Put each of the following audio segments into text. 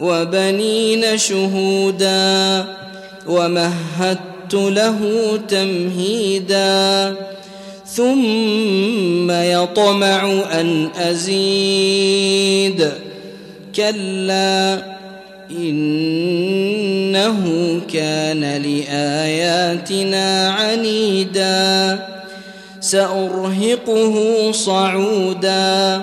وبنين شهودا ومهدت له تمهيدا ثم يطمع أن أزيد كلا إنه كان لآياتنا عنيدا سأرهقه صعودا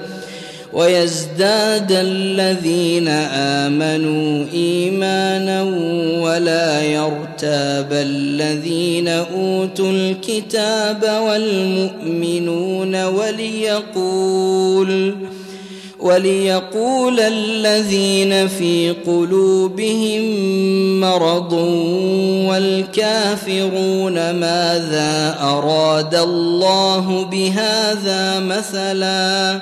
ويزداد الذين آمنوا إيمانا ولا يرتاب الذين أوتوا الكتاب والمؤمنون وليقول وليقول الذين في قلوبهم مرض والكافرون ماذا أراد الله بهذا مثلا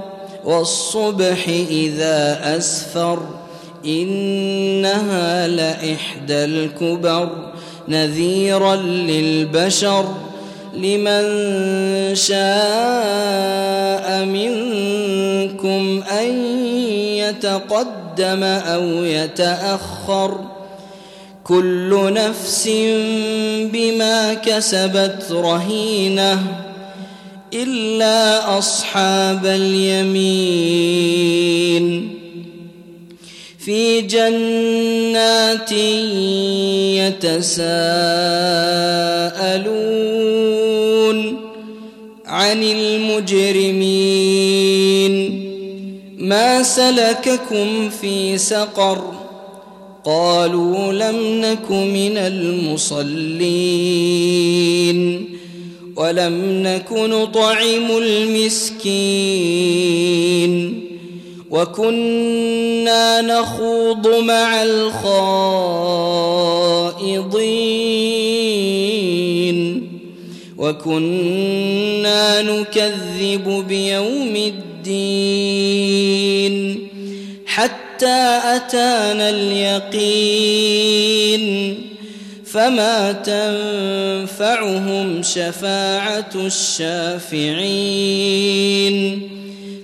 والصبح إذا أسفر إنها لإحدى الكبر نذيرا للبشر لمن شاء منكم أن يتقدم أو يتأخر كل نفس بما كسبت رهينة إلا أصحاب اليمين. في جنات يتساءلون عن المجرمين. ما سلككم في سقر؟ قالوا لم نك من المصلين. ولم نك نطعم المسكين وكنا نخوض مع الخائضين وكنا نكذب بيوم الدين حتى أتانا اليقين فما تنفعهم شفاعة الشافعين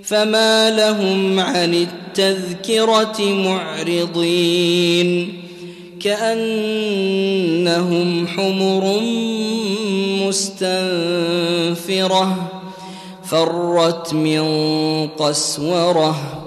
فما لهم عن التذكرة معرضين كأنهم حمر مستنفرة فرت من قسوره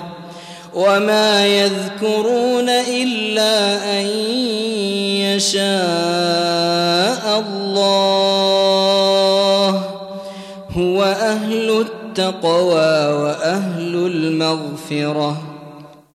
وما يذكرون الا ان يشاء الله هو أهل التقوى واهل المغفره